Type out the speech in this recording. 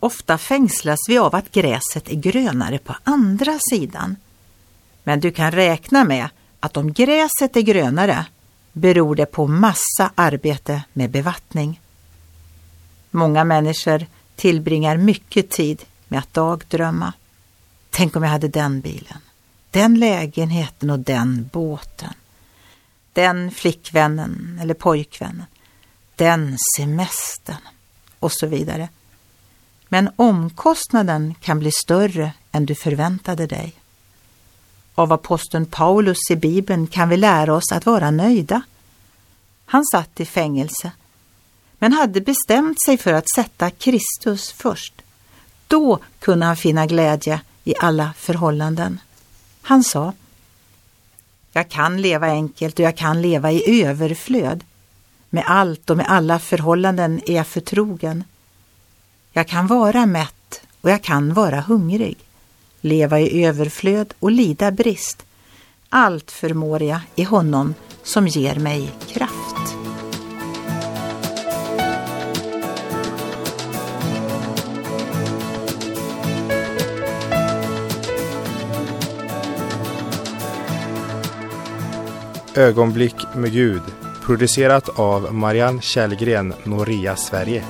Ofta fängslas vi av att gräset är grönare på andra sidan. Men du kan räkna med att om gräset är grönare beror det på massa arbete med bevattning. Många människor tillbringar mycket tid med att dagdrömma. Tänk om jag hade den bilen, den lägenheten och den båten. Den flickvännen eller pojkvännen. Den semestern och så vidare. Men omkostnaden kan bli större än du förväntade dig. Av aposteln Paulus i Bibeln kan vi lära oss att vara nöjda. Han satt i fängelse, men hade bestämt sig för att sätta Kristus först. Då kunde han finna glädje i alla förhållanden. Han sa, jag kan leva enkelt och jag kan leva i överflöd. Med allt och med alla förhållanden är jag förtrogen. Jag kan vara mätt och jag kan vara hungrig, leva i överflöd och lida brist. Allt förmår jag i honom som ger mig kraft. Ögonblick med Gud producerat av Marianne Källgren, Noria Sverige.